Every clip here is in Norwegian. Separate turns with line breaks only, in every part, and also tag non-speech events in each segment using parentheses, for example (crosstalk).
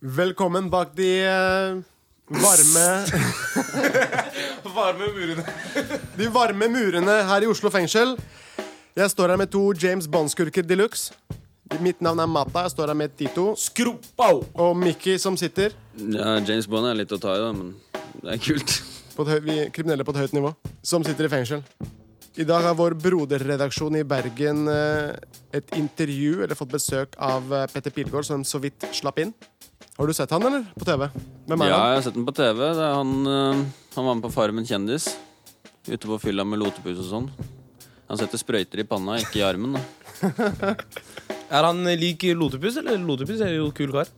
Velkommen bak de eh, varme (laughs)
Varme murene. (laughs)
De varme murene her i Oslo fengsel. Jeg står her med to James Bond-skurker de luxe. Mitt navn er Mata. Jeg står her med Tito
Skropau!
og Mickey som sitter
Ja, James Bond er litt å ta i, da, men det er kult.
på et høy, vi kriminelle på et høyt nivå. Som sitter i fengsel. I dag har vår broderredaksjon i Bergen eh, et intervju eller fått besøk av eh, Petter Pilgaard, som så vidt slapp inn. Har du sett han, eller? På TV? Hvem er
Ja,
han?
jeg har sett den på TV. Det er han, øh, han var med på Farmen kjendis. Ute på fylla med lotepus og sånn. Han setter sprøyter i panna, ikke i armen. da (laughs)
Er han lik Lotepus, eller Lotepus er jo kul kar?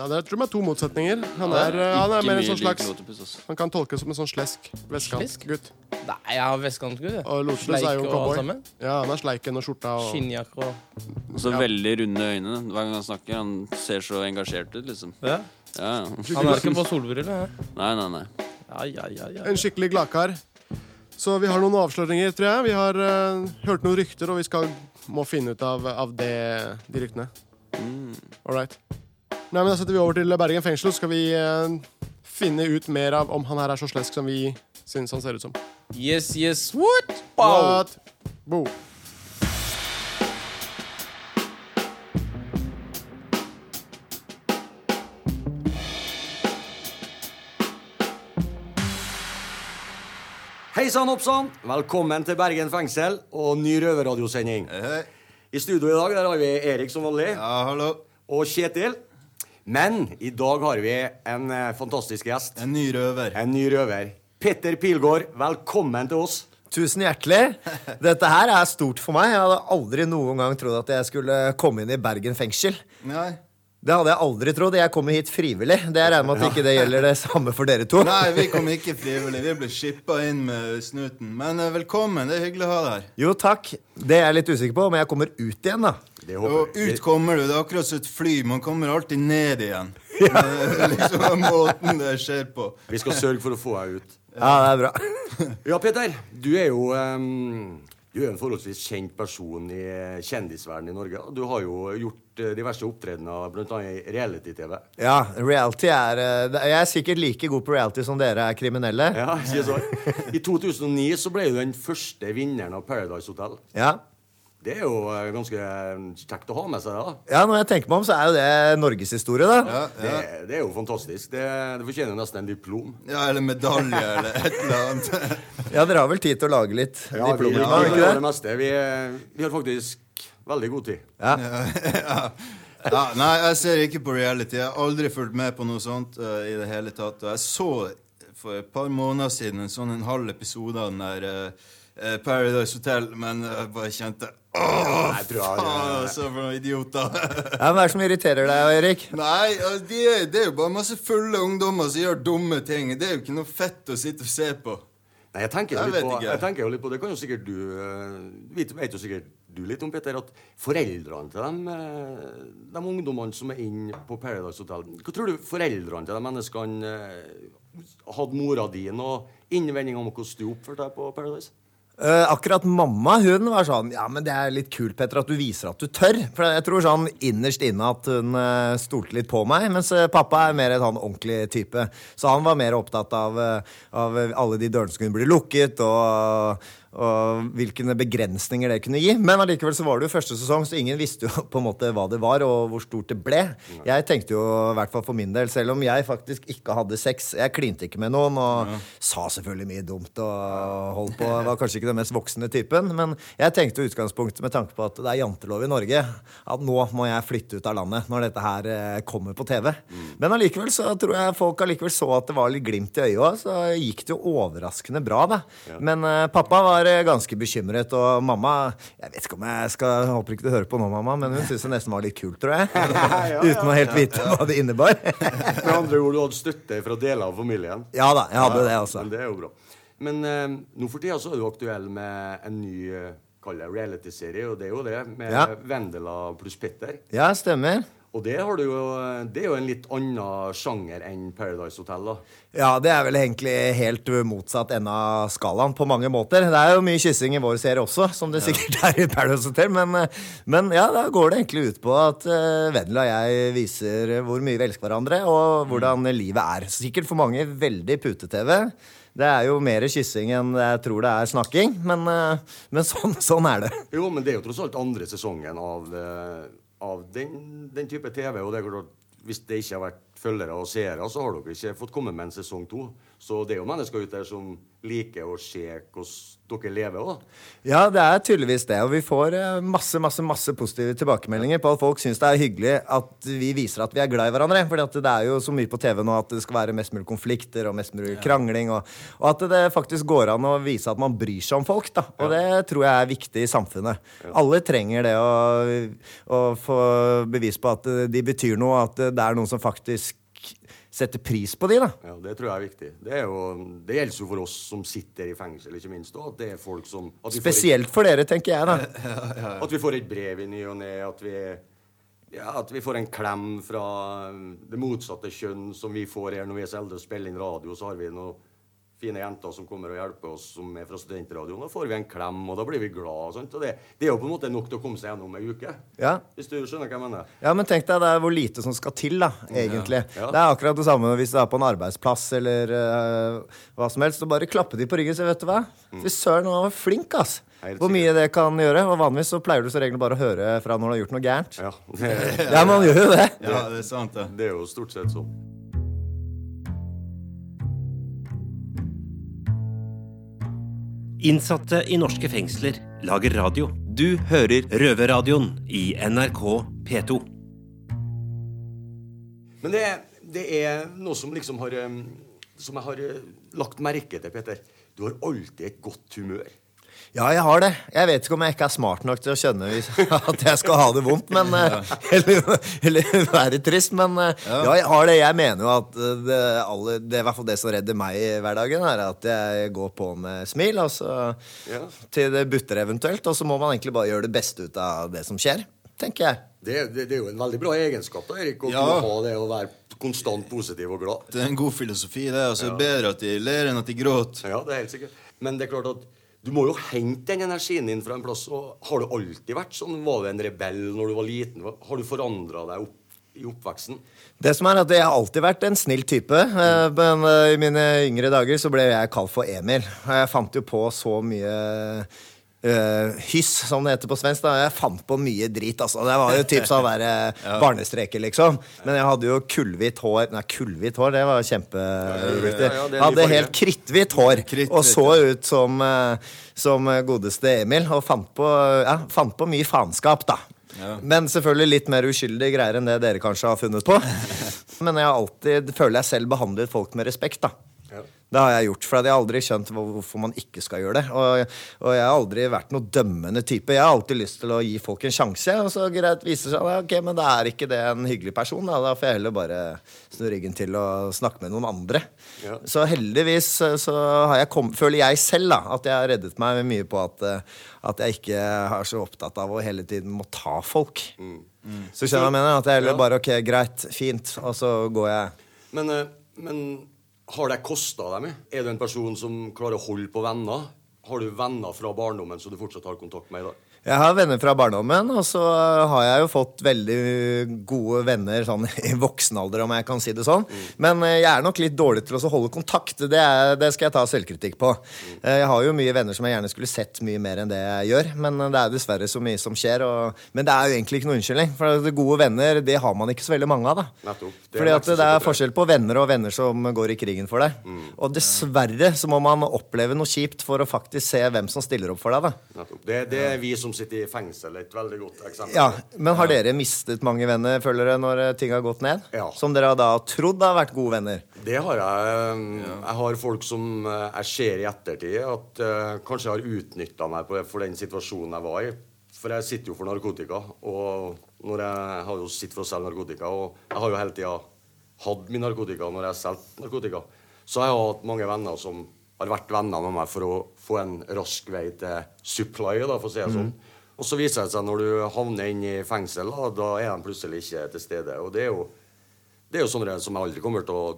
Nei, det er, tror jeg er to motsetninger. Han er, eh, han er mer en sånn slags. Han kan tolkes som en sånn slesk vestkantgutt.
Nei, jeg har vestkantgutt. jeg.
Og Lotepus er jo en
og alt
cowboy.
sammen.
Ja, han er sleiken og skjorta og
Skinnjakke og
Og så
Ja.
veldig runde øyne. Hver gang han snakker, han ser så engasjert ut, liksom.
ja.
Ja, ja.
Han har ikke på solbriller. her
Nei, nei, nei.
Ja, ja, ja, ja.
en skikkelig gladkar. Så vi har noen avsløringer, tror jeg. Vi har eh, hørt noen rykter, og vi skal, må finne ut av, av det, de ryktene.
Mm.
All right. Nei, men Da setter vi over til Bergen fengsel, så skal vi eh, finne ut mer av om han her er så slesk som vi syns han ser ut som.
Yes, yes, what? Wow.
What? Bo.
Hei sann, oppsann! Velkommen til Bergen fengsel og ny røverradiosending. I studio i dag der har vi Erik som vanlig
Ja, hallo.
og Kjetil. Men i dag har vi en eh, fantastisk gjest.
En ny røver.
En ny røver. Petter Pilgaard, velkommen til oss.
Tusen hjertelig. Dette her er stort for meg. Jeg hadde aldri noen gang trodd at jeg skulle komme inn i Bergen fengsel.
Nei.
Det hadde jeg aldri trodd. Jeg kommer hit frivillig. Det Jeg regner med at ikke det gjelder det samme for dere to. (laughs)
Nei, vi kom ikke frivillig. Vi ble shippa inn med snuten. Men eh, velkommen. Det er hyggelig å ha deg her.
Jo, takk. Det er jeg litt usikker på, men jeg kommer ut igjen, da.
Det
Og ut kommer du. Det er akkurat som et fly. Man kommer alltid ned igjen. (laughs) Det er liksom måten det skjer på.
Vi skal sørge for å få deg ut.
Ja, det er bra. (laughs)
Ja, Peter. Du er jo um, Du er en forholdsvis kjent person i kjendisverdenen i Norge. Du har jo gjort eh, diverse opptredener, bl.a. i reality-TV.
Ja, reality er eh, Jeg er sikkert like god på reality som dere er kriminelle.
Ja, ikke så. (laughs) I 2009 så ble du den første vinneren av Paradise Hotel.
Ja.
Det er jo eh, ganske kjekt å ha med seg, da.
Ja, når jeg tenker meg om, så er jo det norgeshistorie, da.
Ja,
Det,
ja.
det er jo fantastisk. Det, det fortjener nesten en diplom.
ja, eller medalje eller et eller annet. (laughs)
Ja, dere har vel tid til å lage litt
ja,
diplomer?
vi,
har
det meste. Vi, vi har faktisk veldig god tid. (laughs)
Ja.
Ja, nei, jeg ser ikke på reality. Jeg har aldri fulgt med på noe sånt uh, i det hele tatt. Og jeg så for et par måneder siden en sånn en halv episode av den der eh, eh, Paradise Hotel, men jeg bare kjente Åh, faen, altså, for noen idioter.
Ja, Hva er det som irriterer deg, Erik?
Nei, altså, de er, det er jo bare masse fulle ungdommer som gjør dumme ting. Det er jo ikke noe fett å sitte og se på.
Nei, jeg tenker,
Jeg
litt på, jeg tenker jo litt på Det kan jo sikkert du eh, vet, vet jo sikkert du litt om, Peter, at foreldrene til dem, eh, de ungdommene som er inne på Paradise Hotel Hva tror du foreldrene til de menneskene eh, hadde mora di noen innvendinger om hvordan du oppførte deg på Paradise?
Eh, akkurat mamma hun var sånn Ja, men det er litt kult, Petter, at du viser at du tør. For jeg tror sånn innerst inne at hun uh, stolte litt på meg. Mens eh, pappa er mer en sånn ordentlig type. Så han var mer opptatt av, av alle de dørene som kunne bli lukket, og, og hvilke begrensninger det kunne gi. Men allikevel så var det jo første sesong, så ingen visste jo (laughs) på en måte hva det var, og hvor stort det ble. Jeg tenkte jo, i hvert fall for min del, selv om jeg faktisk ikke hadde sex Jeg klinte ikke med noen, og sa selvfølgelig mye dumt og holdt på. Var kanskje ikke den mest voksne typen, men jeg tenkte jo utgangspunktet med tanke på at det er jantelov i Norge, at nå må jeg flytte ut av landet når dette her eh, kommer på TV. Men allikevel så tror jeg folk allikevel så at det var litt glimt i øyet òg, så gikk det jo overraskende bra, da. Men eh, pappa var eh, ganske bekymret, og mamma Jeg vet ikke om jeg skal jeg Håper ikke du hører på nå, mamma, men hun syntes det nesten var litt kult, tror jeg. (laughs) Uten å helt vite hva det innebar. (laughs)
Med andre ord, du hadde støtte fra deler av familien.
ja da, jeg hadde det, altså.
Men det er jo bra. Men eh, nå for tida så er du aktuell med en ny eh, reality-serie, og det er jo det, med
Ja.
Vendela pluss Petter.
Ja, stemmer.
Og det, har du jo, det er jo en litt annen sjanger enn Paradise Hotel. da.
Ja, det er vel egentlig helt motsatt ende av skalaen på mange måter. Det er jo mye kyssing i vår serie også, som det sikkert er i Paradise Hotel. Men, eh, men ja, da går det egentlig ut på at uh, Vendela og jeg viser hvor mye vi elsker hverandre, og hvordan livet er. Sikkert for mange veldig pute-TV. Det er jo mer kyssing enn jeg tror det er snakking, men, uh, men sånn, sånn er det.
Jo, men det er jo tross alt andre sesongen av, eh, av den, den type TV. Og det er klart hvis det ikke har vært følgere og seere, så har dere ikke fått komme med en sesong to. Så det er jo mennesker ute der som liker å se hvordan dere lever òg.
Ja, det er tydeligvis det. Og vi får eh, masse masse, masse positive tilbakemeldinger på at folk syns det er hyggelig at vi viser at vi er glad i hverandre. For det er jo så mye på TV nå at det skal være mest mulig konflikter og mest mulig krangling. Og, og at det faktisk går an å vise at man bryr seg om folk. da. Og det tror jeg er viktig i samfunnet. Alle trenger det å, å få bevis på at de betyr noe, at det er noen som faktisk setter pris på de, da.
Ja, Det tror jeg er viktig. Det, er jo, det gjelder jo for oss som sitter i fengsel, ikke minst. Og at det er folk som får et-
Spesielt for dere, tenker jeg, da. (laughs)
At vi får et brev i ny og ne, at vi ja, at vi får en klem fra det motsatte kjønn som vi får her når vi er så eldre å spille inn radio. Så har vi noen fine jenter som kommer og hjelper oss som er fra studentradioen. Da får vi en klem, og da blir vi glad. og sånt. Og det, det er jo på en måte nok til å komme seg gjennom ei uke.
Ja.
Hvis du skjønner hva jeg mener.
Ja, men tenk deg det er hvor lite som skal til, da, egentlig.
Ja.
Det er akkurat det samme hvis du er på en arbeidsplass eller uh, hva som helst. Så bare klappe de på ryggen så vet du hva. Fy søren, han var flink, ass. Hvor mye det kan gjøre. Og vanligvis så pleier du så regel bare å høre fra når du har gjort noe gærent.
Ja, (laughs)
Ja, man gjør jo det.
Ja, det er sant, det.
det er jo stort sett sånn.
Innsatte i norske fengsler lager radio. Du hører Røverradioen i NRK P2.
Men det, det er noe som liksom har eh, Som jeg har eh, lagt merke til, Peter. Du har alltid et godt humør.
Ja, jeg har det. Jeg vet ikke om jeg ikke er smart nok til å skjønne (laughs) at jeg skal ha det vondt, men (laughs) eh, eller, eller være trist. Men eh, ja. jeg har det. Jeg mener jo at eh, det, alle, det er i hvert fall det som redder meg i hverdagen, er at jeg går på med smil, altså,
Ja.
til det butter eventuelt. Og så må man egentlig bare gjøre det beste ut av det som skjer, tenker jeg.
Det, det, det er jo en veldig bra egenskap da, Erik, å
Ja.
ha det å være konstant positiv og glad.
Det er en god filosofi, det. Altså, Bedre at de ler enn at de gråter.
Ja, det er helt sikkert. Men det er klart at du må jo hente den energien din fra en plass. Og har du alltid vært sånn? Var du en rebell når du var liten? Har du forandra deg opp, i oppveksten?
Det som er at Jeg har alltid vært en snill type, eh, men eh, i mine yngre dager så ble jeg kalt for Emil. Og Jeg fant jo på så mye eh, hyss, som det heter på svensk. da Jeg fant på mye drit. altså Det var jo typ sånn der, eh, barnestreker, liksom. Men jeg hadde jo kullhvitt hår Nei, kullhvitt hår, det var kjempe...
ja, ja, det
hadde helt kritthvitt hår
kritt,
og så ut som, eh, som godeste Emil. Og fant på, ja, fant på mye faenskap, da. Men selvfølgelig litt mer uskyldige greier enn det dere kanskje har funnet på. (laughs) Men jeg har alltid, føler jeg selv behandlet folk med respekt, da. Det har jeg gjort, for jeg har aldri skjønt hvorfor man ikke skal gjøre det. Og, og jeg har aldri vært noe dømmende type. Jeg har alltid lyst til å gi folk en sjanse, og så greit viser seg at ok, men da er ikke det en hyggelig person. Da, da får jeg heller bare snu ryggen til og snakke med noen andre.
Ja.
Så heldigvis eh, så har jeg kom, føler jeg selv da, at jeg har reddet meg mye på at, eh, at jeg ikke er så opptatt av å hele tiden må ta folk. Så skjønner du hva jeg mener? At jeg heller bare ok, greit, fint, og så går jeg.
Men, eh, men har det kosta deg mye? Er du en person som klarer å holde på venner? Har du venner fra barndommen som du fortsatt har kontakt med i dag?
Jeg har venner fra barndommen, og så har jeg jo fått veldig gode venner sånn (laughs) i voksen alder, om jeg kan si det sånn. Men eh, jeg er nok litt dårlig til å holde kontakt. Det, er, det skal jeg ta selvkritikk på. Eh, Jeg har jo mye venner som jeg gjerne skulle sett mye mer enn det jeg gjør, men eh, det er dessverre så mye som skjer. Og, men det er jo egentlig ikke noe unnskyldning, for det gode venner det har man ikke så veldig mange av. da. Fordi at det er forskjell på venner og venner som går i krigen for deg. Og dessverre så må man oppleve noe kjipt for å faktisk se hvem som stiller opp for deg. da.
Det, det er vi som sitter i fengsel, et veldig godt eksempel.
Ja, Men har dere mistet mange venner, føler dere, når eh, ting har gått ned?
Ja.
Som dere har da trodd har vært gode venner?
Det har jeg. Jeg har folk som eh, jeg ser i ettertid at uh, kanskje har utnytta meg på, for den situasjonen jeg var i. For jeg sitter jo for narkotika, og når jeg har jo sittet for å selge narkotika, og jeg har jo hele tida hatt min narkotika når jeg har solgt narkotika, så har jeg hatt mange venner som har vært venner med meg for å få en rask vei til supply, da, for å si det sånn. Og så viser det seg når du havner inn i fengsel, da, da er de plutselig ikke til stede. Og det er jo, det er jo sånne som jeg aldri kommer til å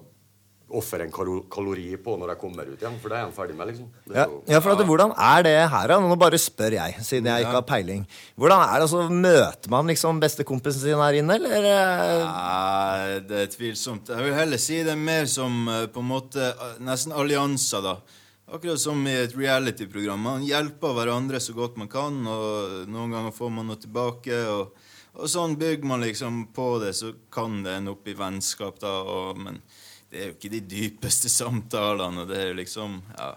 ofre en kalori på når jeg kommer ut igjen, for det er jeg ferdig med, liksom. Det
Ja,
jo,
ja, for at, Hvordan er det her, da? Nå bare spør jeg, siden jeg ikke har peiling. Hvordan er det, altså, Møter man liksom bestekompisen sin her inne, eller? eh,
Nei, det er tvilsomt. Jeg vil heller si det er mer som eh, på en måte eh, nesten allianser, da. Akkurat som i et reality-program. Man hjelper hverandre så godt man kan, og noen ganger får man noe tilbake. Og, og sånn bygger man liksom på det, så kan det ende opp i vennskap, da. Og, men det er jo ikke de dypeste samtalene, og det er jo liksom Ja.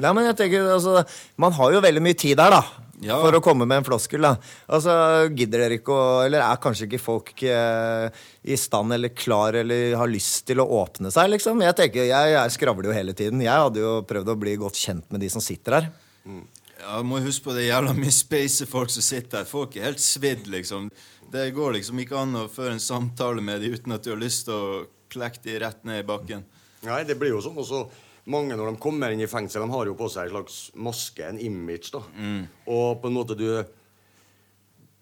Nei, men jeg tenker, altså, Man har jo veldig mye tid der, da.
Ja.
For å komme med en floskel. da Altså, Gidder dere ikke å Eller er kanskje ikke folk eh, i stand eller klar eller har lyst til å åpne seg, liksom? Jeg tenker, jeg, jeg skravler jo hele tiden. Jeg hadde jo prøvd å bli godt kjent med de som sitter her.
Ja, må huske på det jævla mye space folk som sitter her. Folk er helt svidd, liksom. Det går liksom ikke an å føre en samtale med dem uten at du har lyst til å klekke dem rett ned i bakken.
Nei, det blir jo sånn. også mange når de kommer inn i fengsel, de har jo på seg en slags maske, en image. da. Og på en måte du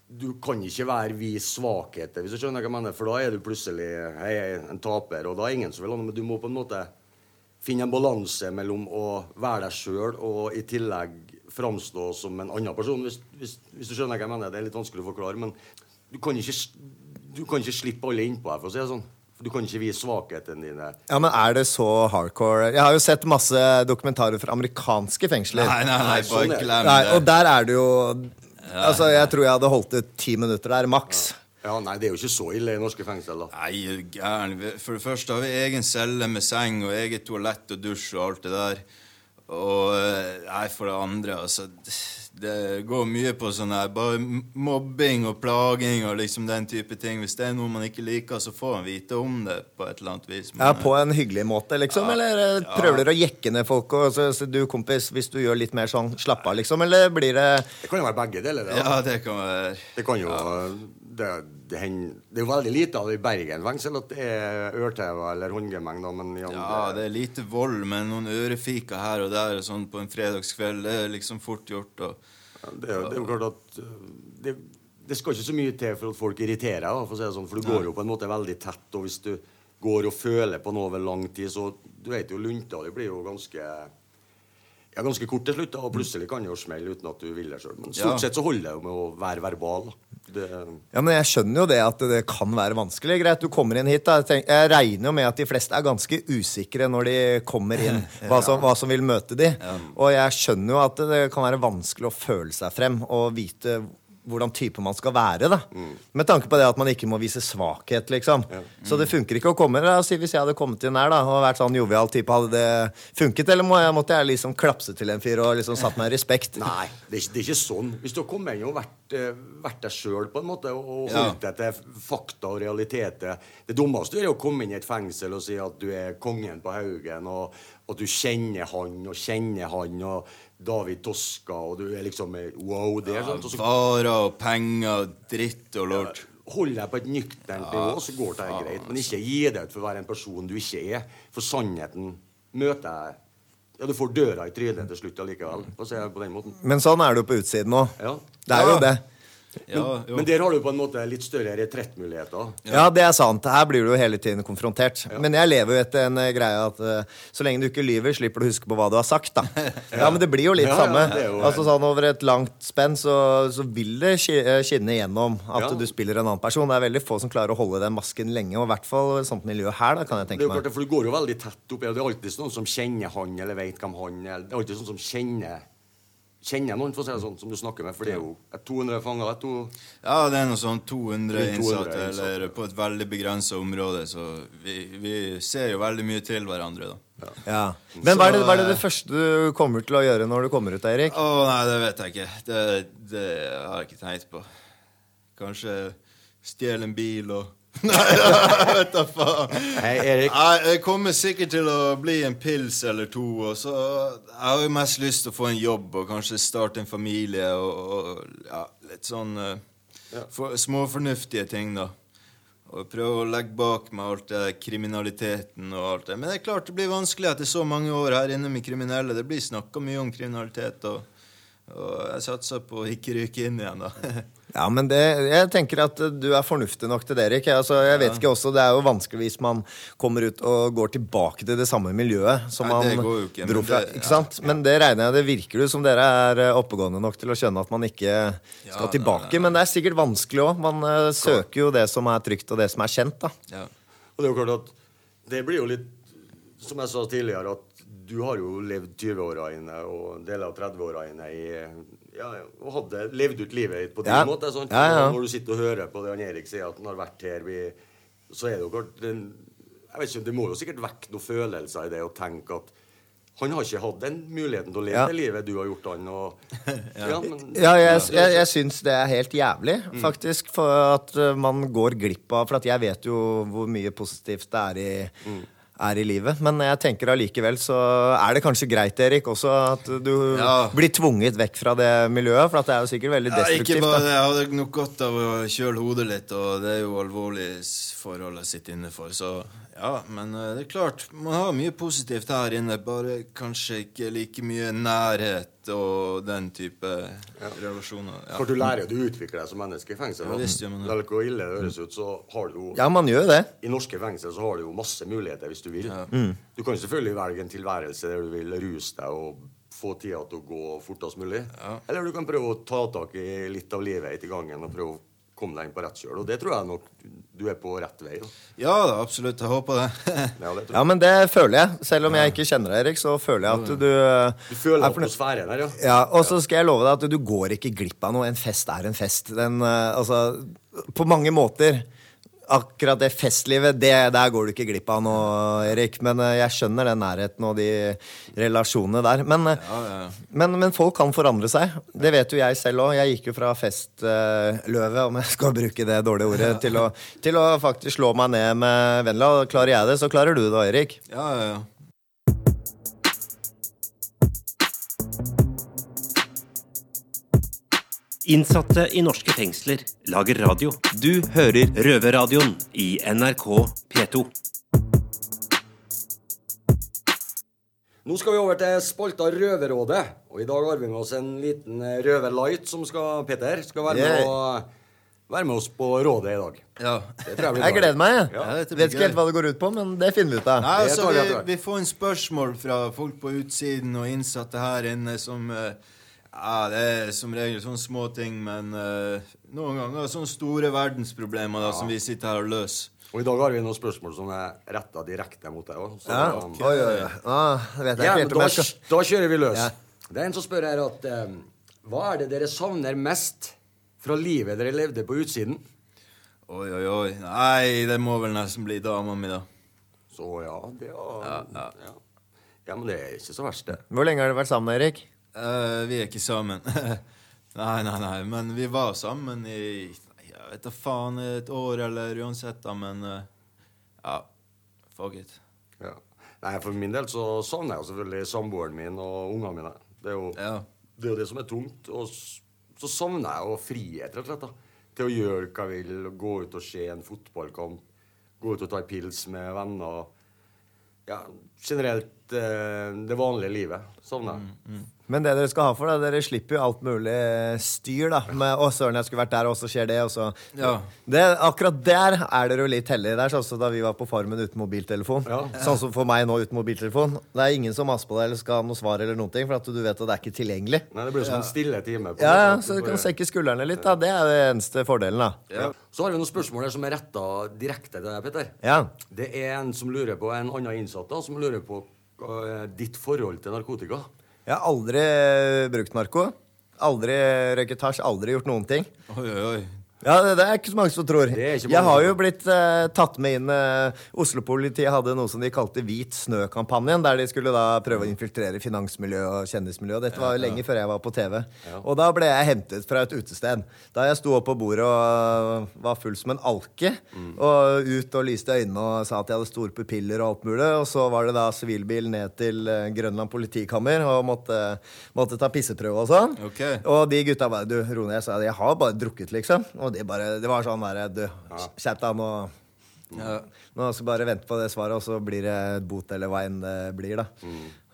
Du kan ikke være vis svakheter, hvis du skjønner hva jeg mener. For da er du plutselig hei, en taper, og da er ingen som vil ha noe. Men du må på en måte finne en balanse mellom å være deg sjøl og i tillegg framstå som en annen person, hvis, hvis, hvis du skjønner hva jeg mener. Det er litt vanskelig å forklare, men du kan ikke, du kan ikke slippe alle innpå her, for å si det sånn. Du kan ikke vise svakhetene dine.
Ja, men Er det så hardcore? Jeg har jo sett masse dokumentarer fra amerikanske fengsler.
Nei, nei, nei,
sånn
bare
det.
glem det.
og der er det jo Altså, Jeg tror jeg hadde holdt ut ti minutter der, maks.
Ja, nei, det er jo ikke så ille i norske fengsel, da.
Nei, gæren. For det første har vi egen celle med seng og eget toalett og dusj og alt det der. Og eh, nei, for det andre, altså Det går mye på sånn her bare mobbing og plaging og liksom den type ting. Hvis det er noe man ikke liker, så får man vite om det på et eller annet vis. Men,
Ja, På en hyggelig måte, liksom? Eller eh, prøver dere å jekke ned folk? Og så, så du, kompis, hvis du gjør litt mer sånn slapp av, liksom? Eller blir det
Det kan jo være begge deler. Det,
ja, det kan være
det kan jo det, det, det er jo veldig lite av det i Bergen fengsel at det er ørtever eller håndgemeng,
Ja, det er lite vold, men noen ørefiker her og der sånn på en fredagskveld, det er liksom fort gjort. og
Ja, det, er, det er jo klart at uh, det, det skal ikke så mye til for at folk irriterer deg, for sånn, for du går jo på en måte veldig tett, og hvis du går og føler på noe over lang tid, så du vet jo lunta di blir jo ganske ja, ganske kort til slutt, da, og plutselig kan det jo smelle uten at du vil det sjøl. Men stort
Ja.
sett så holder det jo med å være verbal. Det,
Ja, men jeg skjønner jo det at det kan være vanskelig. Greit, du kommer inn hit. da. Jeg, regner jo med at de fleste er ganske usikre når de kommer inn. (laughs) Hva som, hva som vil møte de. Og jeg skjønner jo at det kan være vanskelig å føle seg frem og vite hvordan type man skal være. da. Med tanke på det at man ikke må vise svakhet, liksom. Så det funker ikke å komme da, si Hvis jeg hadde kommet inn her da, og vært sånn jovial type, hadde det funket? Eller må jeg, måtte jeg liksom klapse til en fyr og liksom satt meg i respekt? (laughs)
Nei, det er, ikke, det er ikke sånn. Hvis du har kommet inn og vært, eh, vært deg sjøl på en måte, og holdt deg til fakta og realiteter Det dummeste er å komme inn i et fengsel og si at du er kongen på Haugen, og at du kjenner han og kjenner han og David Toska, og du er liksom eh, Wow, det er sånn. Og så
Varer og penger, dritt og lort.
Hold deg på et nøkternt nivå, så går det greit. Men ikke gi deg ut for å være en person du ikke er. For sannheten møter deg Ja, du får døra i trynet til slutt allikevel. På den måten.
Men sånn er det jo på utsiden òg.
Ja.
Det er jo det.
Ja, jo.
Men der har du på en måte litt større retrettmuligheter.
Ja, det er sant. Her blir du jo hele tiden konfrontert. Men jeg lever jo etter en eh, greie at uh, så lenge du ikke lyver, slipper du å huske på hva du har sagt, da. (laughs) Ja, men det blir jo litt
Ja, ja,
samme.
jo-
Altså sånn Over et langt spenn så, så vil det eh, skinne gjennom at
Ja.
du spiller en annen person. Det er veldig få som klarer å holde den masken lenge, og i hvert fall i sånt miljø her, da, kan jeg
Det er jo klart,
meg.
for Du går jo veldig tett opp. Ja, det er alltid noen som kjenner han, eller vet hvem han er. Det er alltid sånn som kjenner Kjenner noen, for å si det sånn, som du snakker med. For det er jo et 200 fanger. To,
Ja, det er noe sånn 200
Rundt 200
innsatte,
innsatte.
eller på et veldig begrensa område, så vi, vi ser jo veldig mye til hverandre, da.
Ja. Men hva er, det, hva er det det første du kommer til å gjøre når du kommer ut, Eirik?
Å nei, det vet jeg ikke. Det, det har jeg ikke tenkt på. Kanskje stjele en bil og Nei, jeg vet da faen.
Hei, Erik.
Jeg, Jeg kommer sikkert til å bli en pils eller to. Og så Jeg har jo mest lyst til å få en jobb og kanskje starte en familie og, og ja, litt sånn eh, for, småfornuftige ting, da. Og prøve å legge bak meg alt det kriminaliteten og alt det. Men det er klart det blir vanskelig etter så mange år her inne med kriminelle. Det blir snakka mye om kriminalitet. og Og jeg satser på å ikke ryke inn igjen, da. (laughs)
Ja, men det, jeg tenker at du er fornuftig nok til det, Erik. Altså, jeg vet ikke også, Det er jo vanskelig hvis man kommer ut og går tilbake til det samme miljøet som
Nei,
man
ikke,
dro fra.
det-
ikke
ja,
sant? Men det regner jeg det virker jo som dere er eh, oppegående nok til å skjønne at man ikke skal tilbake.
nei, nei.
Men det er sikkert vanskelig òg. Man uh, søker jo det som er trygt, og det som er kjent. da.
Ja.
Og det er jo klart at det blir jo litt Som jeg sa tidligere, at du har jo levd 20-åra inne og deler av 30-åra inne i ja, og hadde levd ut livet ditt på din
Ja.
måte. Sånn.
Ja, ja.
Når du sitter og hører på det han Erik sier, at han har vært her, vi, så er det jo klart den, jeg vet ikke, Det må jo sikkert vekke noen følelser i det å tenke at han har ikke hatt den muligheten til å leve
Ja.
det livet du har gjort han. Og, (laughs) ja. men,
Ja, jeg, jeg, jeg syns det er helt jævlig,
Mm.
faktisk. For at uh, man går glipp av For at jeg vet jo hvor mye positivt det er i,
Mm.
Er i livet. Men jeg tenker allikevel så er det kanskje greit, Erik, også at du
Ja.
blir tvunget vekk fra det miljøet. For at det er jo sikkert veldig
Ja, ikke
destruktivt.
bare. Jeg hadde nok godt av å kjøle hodet litt, og det er jo alvorlig forhold jeg sitter inne for. Så ja, men eh, det er klart, man har mye positivt her inne, bare kanskje ikke like mye nærhet og den type relasjoner. Ja.
For du lærer jo, du utvikler deg som menneske i fengsel.
Ja,
men
visst man det.
Selv hvor ille det høres ut, så har du jo
Ja, man gjør det.
I norske fengsel så har du jo masse muligheter hvis du vil.
Mm.
Du kan jo selvfølgelig velge en tilværelse der du vil ruse deg og få tida til å gå fortest mulig. Eller du kan prøve å ta tak i litt av livet etter gangen og prøve å komme deg inn på rett kjøl. Og det tror jeg nok du er på rett vei. Da.
ja da, absolutt. Jeg håper det.
Ja, det
Ja, men det føler jeg. Selv om jeg ikke kjenner deg, Erik, så føler jeg at du
Du føler
er
atmosfæren her, ja.
Ja, og så skal jeg love deg at du går ikke glipp av noe. En fest er en fest. Den, eh, altså, på mange måter. Akkurat det festlivet, det, der går du ikke glipp av noe, Erik. Men eh, jeg skjønner den nærheten og de relasjonene der. Men, eh,
Ja,
men, men folk kan forandre seg. Det vet jo jeg selv òg. Jeg gikk jo fra festløve, om jeg skal bruke det dårlige ordet, til å, til å faktisk slå meg ned med Venla. Klarer jeg det, så klarer du det òg, Erik.
ja, ja, ja.
Innsatte i norske fengsler lager radio. Du hører Røverradioen i NRK P2.
Nå skal vi over til spalta Røverrådet. Og i dag har vi med oss en liten eh, røverlight som skal Peter, skal være med, og, være med oss på rådet i dag.
ja.
Det jeg
Jeg gleder meg. jeg.
Ja,
Vet ikke helt hva det går ut på, men det finner vi ut av.
Nei, altså,
vi
vi, får en spørsmål fra folk på utsiden og innsatte her inne som eh, Ja, det er som regel sånne små ting, men uh, noen ganger sånne store verdensproblemer da, som vi sitter her og løser.
Og i dag har vi noen spørsmål som er retta direkte mot deg òg.
Ja. Oi, oi, oi. Ah, jeg
Ja, da,
jeg skal
da kjører vi løs.
Ja.
Det er en som spør her at eh, Hva er det dere savner mest fra livet dere levde på utsiden?
Oi, oi, oi. Nei, det må vel nesten bli dama mi, da.
Så ja, det ja, ja. ja, men det er ikke så verst, det.
Hvor lenge har dere vært sammen, Erik?
Eh, vi er ikke sammen. (laughs) nei, nei, nei. Men vi var sammen i jeg vet da faen, et år eller uansett, da. Men uh, ja, fuck it.
Ja. Nei, For min del så savner jeg jo selvfølgelig samboeren min og ungene mine. Det er jo
Ja.
det, er jo det som er tungt. Og så savner jeg jo frihet, rett og slett. da. Til å gjøre hva jeg vil. Gå ut og se en fotballkamp. Gå ut og ta en pils med venner. Ja, generelt eh, det vanlige livet Sovner. Mm, mm.
Men det dere skal ha for det, dere slipper jo alt mulig styr, da. Med 'Å, søren, jeg skulle vært der, og så skjer det', og så
Ja.
det, Akkurat der er dere jo litt heldige. Det er sånn som da vi var på Farmen uten mobiltelefon.
Ja.
Sånn som for meg nå uten mobiltelefon. Det er ingen som maser på deg eller skal ha noe svar eller noen ting, for at du vet at det er ikke tilgjengelig.
Nei, Det blir som en stille time. på
Ja, ja. Så du kan senke skuldrene litt, da. Det er det eneste fordelen, da.
Ja. Så har vi noen spørsmål her som er retta direkte til deg, Petter.
Ja.
Det er en som lurer på, en annen innsatt da, som lurer på er ditt forhold til narkotika.
Jeg har aldri brukt narko. Aldri røyket hasj, aldri gjort noen ting.
Oi, oi, oi.
Ja, det, det er ikke så mange som tror. Jeg har jo blitt eh, tatt med inn eh, Oslo-politiet hadde noe som de kalte Hvit snø-kampanjen, der de skulle da prøve å infiltrere finansmiljø og kjendismiljø. Dette var jo lenge før jeg var på TV. Og da ble jeg hentet fra et utested. Da jeg sto opp på bordet og var full som en alke,
Mm.
og ut og lyste øynene og sa at jeg hadde store pupiller og alt mulig, og så var det da sivilbil ned til eh, Grønland politikammer og måtte, måtte ta pisseprøve og sånn.
Okay.
Og de gutta bare Du, ro ned. Jeg sa jeg har bare drukket, liksom. Og de bare Det var sånn derre Du, skjerp deg, nå
Ja.
Nå skal bare vente på det svaret, og så blir det bot eller hva enn det blir, da.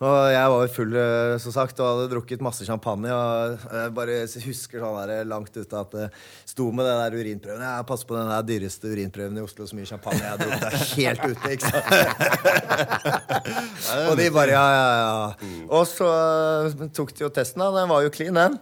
Og jeg var jo full, eh, som sagt, og hadde drukket masse champagne. Og jeg bare husker sånn der langt ute at det sto med den der urinprøven. Jeg passer på den der dyreste urinprøven i Oslo, så mye champagne jeg har drukket. Det er helt ute, ikke sant? (laughs) og de bare ja, ja, ja. Og så eh, tok de jo testen, da. Den var jo clean, den.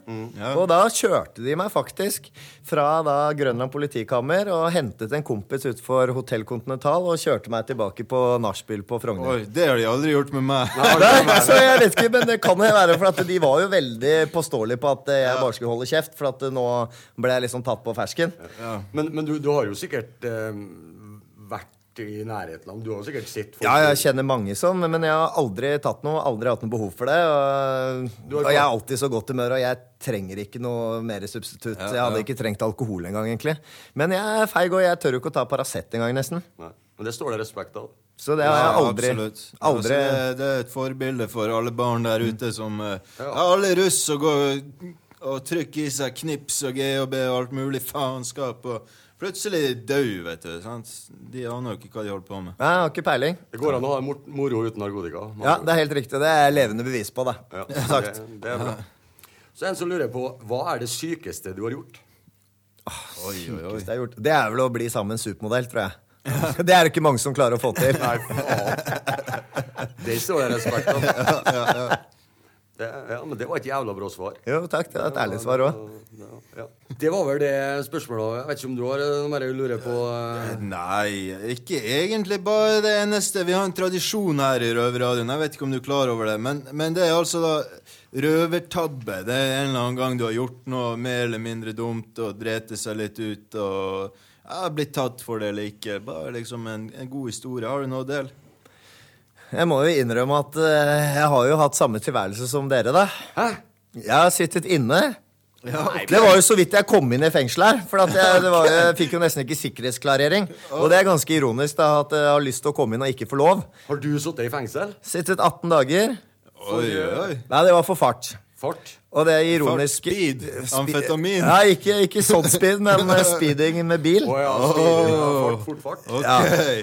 Og da kjørte de meg faktisk fra da Grønland politikammer og hentet en kompis utenfor Hotell Continental og kjørte meg tilbake på nachspiel på Frogner.
Oi, det har de aldri gjort med meg. (laughs)
Nei, så jeg vet ikke, men det kan jo være for at de var jo veldig påståelige på at jeg bare skulle holde kjeft, for at nå ble jeg liksom tatt på fersken.
Men, men du, du har jo sikkert eh, vært i nærheten av Du har sikkert sett folk
Ja, jeg kjenner mange som, men jeg har aldri tatt noe, aldri hatt noe behov for det. Og, og jeg er alltid så godt humør, og jeg trenger ikke noe mer substitutt. Jeg hadde ikke trengt alkohol engang, egentlig. Men jeg er feig, og jeg tør jo ikke å ta Paracet engang, nesten.
Nei. Men det står det respekt av.
Så det har jeg aldri,
ja,
aldri
Altså, det, er et forbilde for alle barn der ute som eh, ja. Alle russ og går og trykker i seg knips og GHB og alt mulig faenskap. Og plutselig død, vet du. Sant? De aner jo ikke hva de holder på med.
Jeg har ikke peiling.
Det går an å ha moro uten narkotika.
Ja, det er helt riktig. Det er levende bevis på det.
Ja. (laughs) Det, det er bra. Så en som lurer på hva er det sykeste du har gjort?
Oi, oi,
er gjort. det er vel å bli sammen med en supermodell, tror jeg. (laughs) Det er det ikke mange som klarer å få til.
Nei, faen. Det står (laughs) det respekt av. Det, ja, men det var et jævla bra svar.
Jo, takk. Det er et ærlig svar òg.
Ja. Det var vel det spørsmålet. Jeg vet ikke om du har noe mer du lurer på? eh?
Nei, ikke egentlig bare det eneste. Vi har en tradisjon her i Røverradioen. Jeg vet ikke om du er klar over det, men, men det er altså da røvertabbe. Det er en eller annen gang du har gjort noe mer eller mindre dumt og drete seg litt ut og ja, blitt tatt for det eller ikke. Bare liksom en, en god historie. Har du noe å dele?
Jeg må jo innrømme at eh, jeg har jo hatt samme tilværelse som dere, da.
Hæ?
Jeg har sittet inne. Det var jo så vidt jeg kom inn i fengsel her. For at jeg, det var, jeg fikk jo nesten ikke sikkerhetsklarering. Og det er ganske ironisk da, at jeg har lyst til å komme inn og ikke få lov.
Har du sittet i fengsel?
Sittet 18 dager.
Oi, oi.
Nei, det var for fart.
Fart?
Og det er ironisk
Speed. Amfetamin.
Ja, ikke, ikke sånn speed, men (laughs) eh, speeding med bil.
Å ja, speeding, ja, fart, fort fart.
Ja.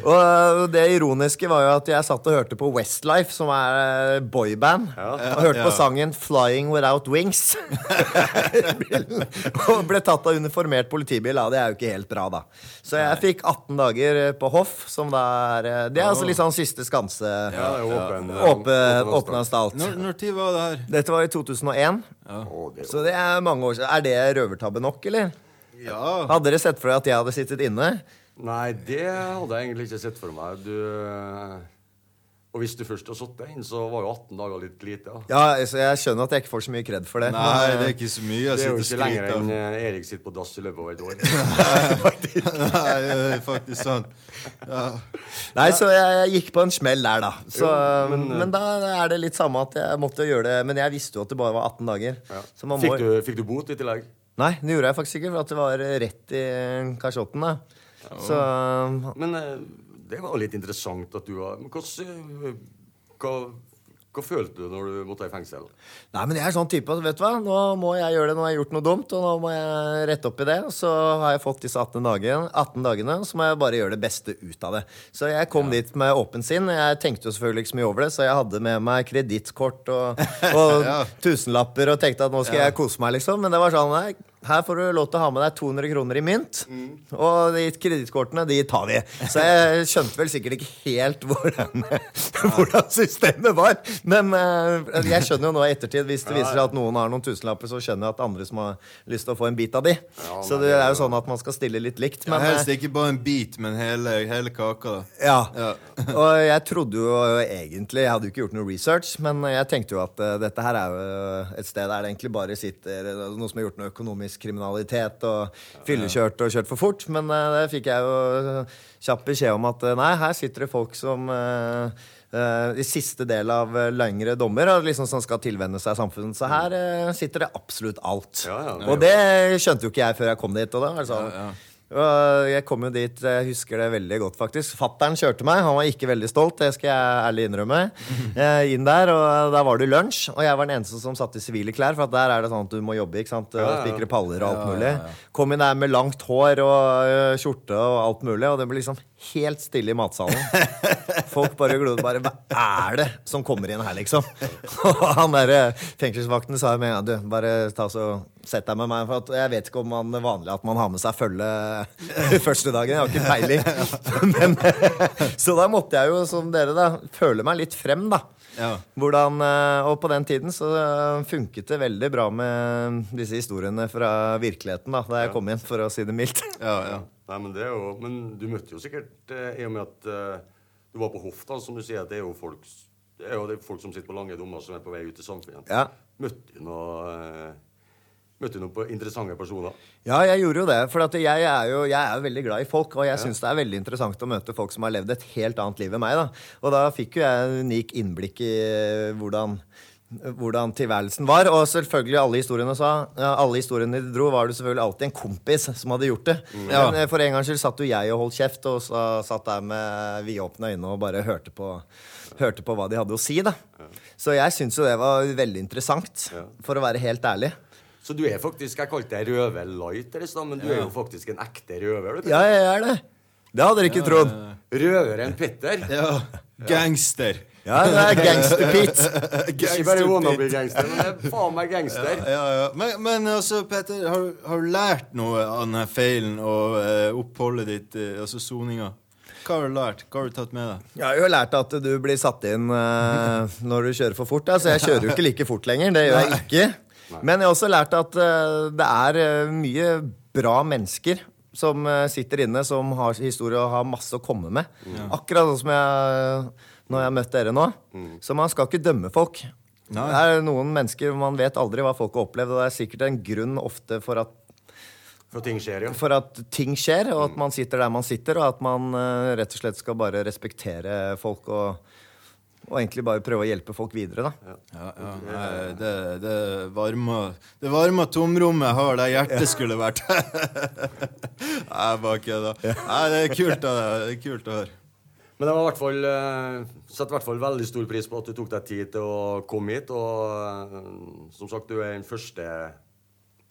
Og uh, det ironiske var jo at jeg satt og hørte på Westlife, som er boyband, boyband, og hørte på sangen 'Flying Without Wings'. (laughs) og ble tatt av uniformert politibil. Ja, det er jo ikke helt bra, da. Så jeg fikk 18 dager eh, på hoff, som da er Det er altså litt sånn siste skanse.
Ja, åpen,
Åpen, åpen anstalt.
Når, når tid var det her?
Dette var i 2001,
Det
så det er mange år siden. Er det røvertabbe nok, eller?
Ja.
Hadde dere sett for dere at jeg hadde sittet inne?
Nei, det hadde jeg egentlig ikke sett for meg. Du eh, Og hvis du først har deg inn, så var jo 18 dager litt lite. Ja.
Ja, så Jeg skjønner at jeg ikke får så mye kred for det.
Nei,
men,
det
eh,
er ikke så mye. Jeg
Det er jo ikke lenger enn eh, Erik sitter på dass i løpet av et år. (laughs)
Nei, det er faktisk sant. Ja.
Nei, så jeg, jeg gikk på en smell der, da. Så,
Jo,
men,
men, eh,
da er det litt samme at jeg måtte gjøre det. Men jeg visste jo at det bare var 18 dager. Så man må...
Fikk, du, fikk du bot i tillegg?
Nei, det gjorde jeg faktisk ikke, for at det var rett i kasjotten. da. Så
Men eh, det var litt interessant at du var Men hvordan hva, hva følte du når du måtte i fengsel?
Nei, men jeg er sånn type vet du hva, nå må jeg gjøre det når jeg har gjort noe dumt, og nå må jeg rette opp i det. Og så har jeg fått disse 18 dagene, 18 dagene så må jeg bare gjøre det beste ut av det. Så jeg kom dit med åpen sinn. Jeg tenkte jo selvfølgelig ikke så mye over det, så jeg hadde med meg kredittkort og, (laughs) og tusenlapper og tenkte at nå skal jeg kose meg, liksom. Men det var sånn nei, her får du lov til å ha med deg 200 kroner i mynt. Og de kredittkortene, de tar vi. Så jeg skjønte vel sikkert ikke helt hvordan, (laughs) hvordan systemet var. Men eh, jeg skjønner jo nå i ettertid, hvis det viser seg at noen har noen tusenlapper, så skjønner jeg at andre som har lyst til å få en bit av de. Så det er jo sånn at man skal stille litt likt.
Ja, helst
eh,
ikke bare en bit, men hele, hele kaka.
ja.
Ja. (laughs)
Og jeg trodde jo egentlig Jeg hadde jo ikke gjort noe research, men jeg tenkte jo at eh, dette her er jo et sted der det egentlig bare sitter noe som har gjort noe økonomisk kriminalitet og fyllekjørt og kjørt for fort. Men eh, det fikk jeg jo kjapp beskjed om at eh, nei, her sitter det folk som Uh, eh, i siste del av uh, lengre dommer og liksom som skal tilvenne seg samfunnet. Så her uh, sitter det absolutt alt.
Ja, ja,
og det skjønte jo ikke jeg før jeg kom dit. Og da var det sånn og jeg kom jo dit, jeg husker det veldig godt faktisk. Fattern kjørte meg, han var ikke veldig stolt, det skal jeg ærlig innrømme. Jeg (laughs) inn der, og Der var det lunsj, og jeg var den eneste som satt i sivile klær. For at der er det sånn at du må jobbe, ikke sant.
ja.
Spikre paller og alt mulig. Kom inn der med langt hår og ø, skjorte og alt mulig, og det ble liksom helt stille i matsalen. (laughs) Folk bare glodde bare Hva er det som kommer inn her, liksom? (laughs) Og han derre fengselsvakten sa med en gang Du, bare ta så sett deg med meg. For at jeg vet ikke om man vanlig at man har med seg følge (laughs) første dagen. Jeg har ikke peiling. (laughs) Men, så da måtte jeg jo, som dere, da, føle meg litt frem, da.
Ja.
Hvordan, eh, og på den tiden så eh, funket det veldig bra med disse historiene fra virkeligheten da da jeg kom inn, for å si det mildt. (laughs)
Ja, ja.
Nei, men det er jo Men du møtte jo sikkert, eh, i og med at eh, du var på hofta, som du sier, det er jo folk det er jo er folk som sitter på lange dommer, som er på vei ut i samfunnet.
Ja.
Møtte du noe eh, Møtte du noen på interessante personer?
Ja, jeg gjorde jo det. For at jeg, er jo, jeg er veldig glad i folk, og jeg syns det er veldig interessant å møte folk som har levd et helt annet liv enn meg. da. Og da fikk jo jeg en unik innblikk i eh, hvordan hvordan tilværelsen var. Og selvfølgelig, alle historiene sa ja, Alle historiene de dro, var det selvfølgelig alltid en kompis som hadde gjort det.
Ja.
Men eh, for en gangs skyld satt jo jeg og holdt kjeft, og så satt der med vidåpne øyne og bare hørte på, hørte på hva de hadde å si. da. Så jeg syns jo det var veldig interessant,
Ja.
for å være helt ærlig.
Så du er faktisk Jeg kalte deg røver light, i men du er jo faktisk en ekte røver. Du,
Ja, jeg er det. Det hadde dere ikke trodd.
Røveren Petter.
ja. Gangster.
Ja, det er gangster-Pete. (laughs)
Ikke bare wannabe-gangster, men det er faen meg gangster.
Ja, ja. Men, men altså, Petter, har, har du lært noe av denne feilen og eh, oppholdet ditt, eh, altså soninga? Hva har du lært? Hva har du tatt med deg?
Jeg har lært at du blir satt inn eh, når du kjører for fort. Altså, jeg kjører jo ikke like fort lenger. Det gjør jeg ikke. Men jeg har også lært at eh, det er eh, mye bra mennesker som eh, sitter inne, som har historie og har masse å komme med. Akkurat sånn som jeg når jeg har møtt dere nå. Så man skal ikke dømme folk.
Nei.
Det er noen mennesker Man vet aldri hva folk har opplevd, og det er sikkert en grunn ofte for at
For ting skjer, ja.
for at ting skjer, og at man sitter der man sitter, og at man rett og slett skal bare respektere folk og, og egentlig bare prøve å hjelpe folk videre, da.
Ja, ja. ja. det, det varme, Det varme tomrommet jeg har der hjertet skulle vært. (laughs) Nei, bare kødda. Nei, det er kult da. Det er kult å høre.
Men jeg var i hvert fall, eh, setter i hvert fall veldig stor pris på at du tok deg tid til å komme hit. Og eh, som sagt, du er den første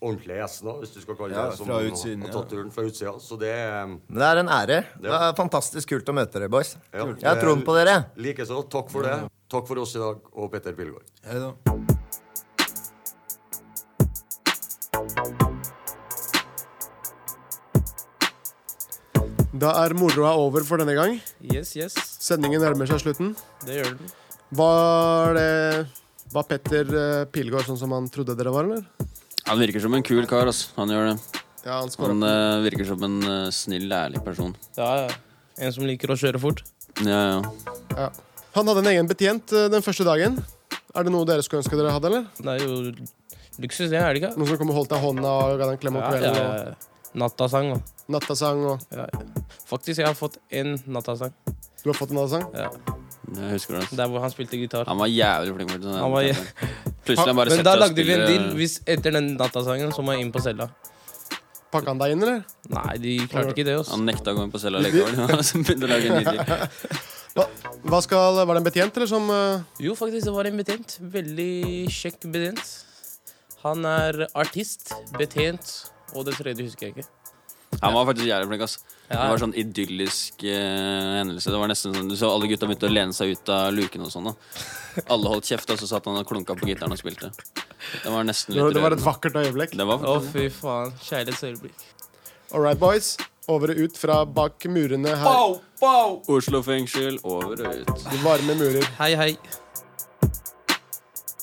ordentlige gjestene, hvis du skal kalle
Ja,
det som
fra utsiden,
har tatt turen fra utsida. Så det er
Men det er en ære. Det er fantastisk kult å møte dere, boys.
Ja.
Jeg har troen på dere.
Likeså. Takk for det. Takk for oss i dag, og Petter Pilgaard.
Hei da.
Da er moroa over for denne gang.
Yes, yes.
Sendingen nærmer seg slutten.
Det gjør den.
Var det Var Petter eh, Pilgaard sånn som han trodde dere var, eller?
Han virker som en kul kar, altså. Han gjør det.
Ja, han.
Han eh, virker som en eh, snill, ærlig person.
Ja, ja. En som liker å kjøre fort.
Ja, ja.
Ja. Han hadde en egen betjent eh, den første dagen. Er det noe dere skulle ønske dere hadde, eller?
Det er jo luksus, det, er det ikke?
Noen som kom og holdt deg i hånda og ga deg en klem om
Ja,
kvelden?
ja, ja. Nattasang og
Og nattasang og
ja, ja. Faktisk, jeg har fått én nattasang.
Du har fått en nattasang?
Ja.
Jeg husker det. altså.
Der hvor han spilte gitar.
Han var jævlig flink. faktisk.
Han var (laughs)
Plutselig han bare
Men
setter
da
seg og
lagde vi en
spiller-
deal. Hvis etter den datasangen, så må jeg inn på cella.
Pakka han deg inn, eller?
Nei, de klarte ikke det. Også.
Han nekta å gå inn på cella likevel. (laughs) Så begynte å lage en ny deal. (laughs)
Hva, hva skal, Var det en betjent, eller som eh,
Jo, faktisk, det var en betjent. Veldig kjekk betjent. Han er artist, betjent, og det tredje husker jeg ikke.
Han var faktisk jævlig flink. ass Det var sånn idyllisk eh, hendelse. Det var nesten sånn Du så alle gutta begynte å lene seg ut av luken og sånn. da Alle holdt kjeft, og så satt han og klunka på gitaren og spilte. Det var nesten litt
Det var et
rørende.
vakkert øyeblikk.
Det var
Å, fy faen. Kjærlighetsøyeblikk.
All right, boys. Over og ut fra bak murene her.
Oslo fengsel, over og ut.
De varme murer.
Hei, hei.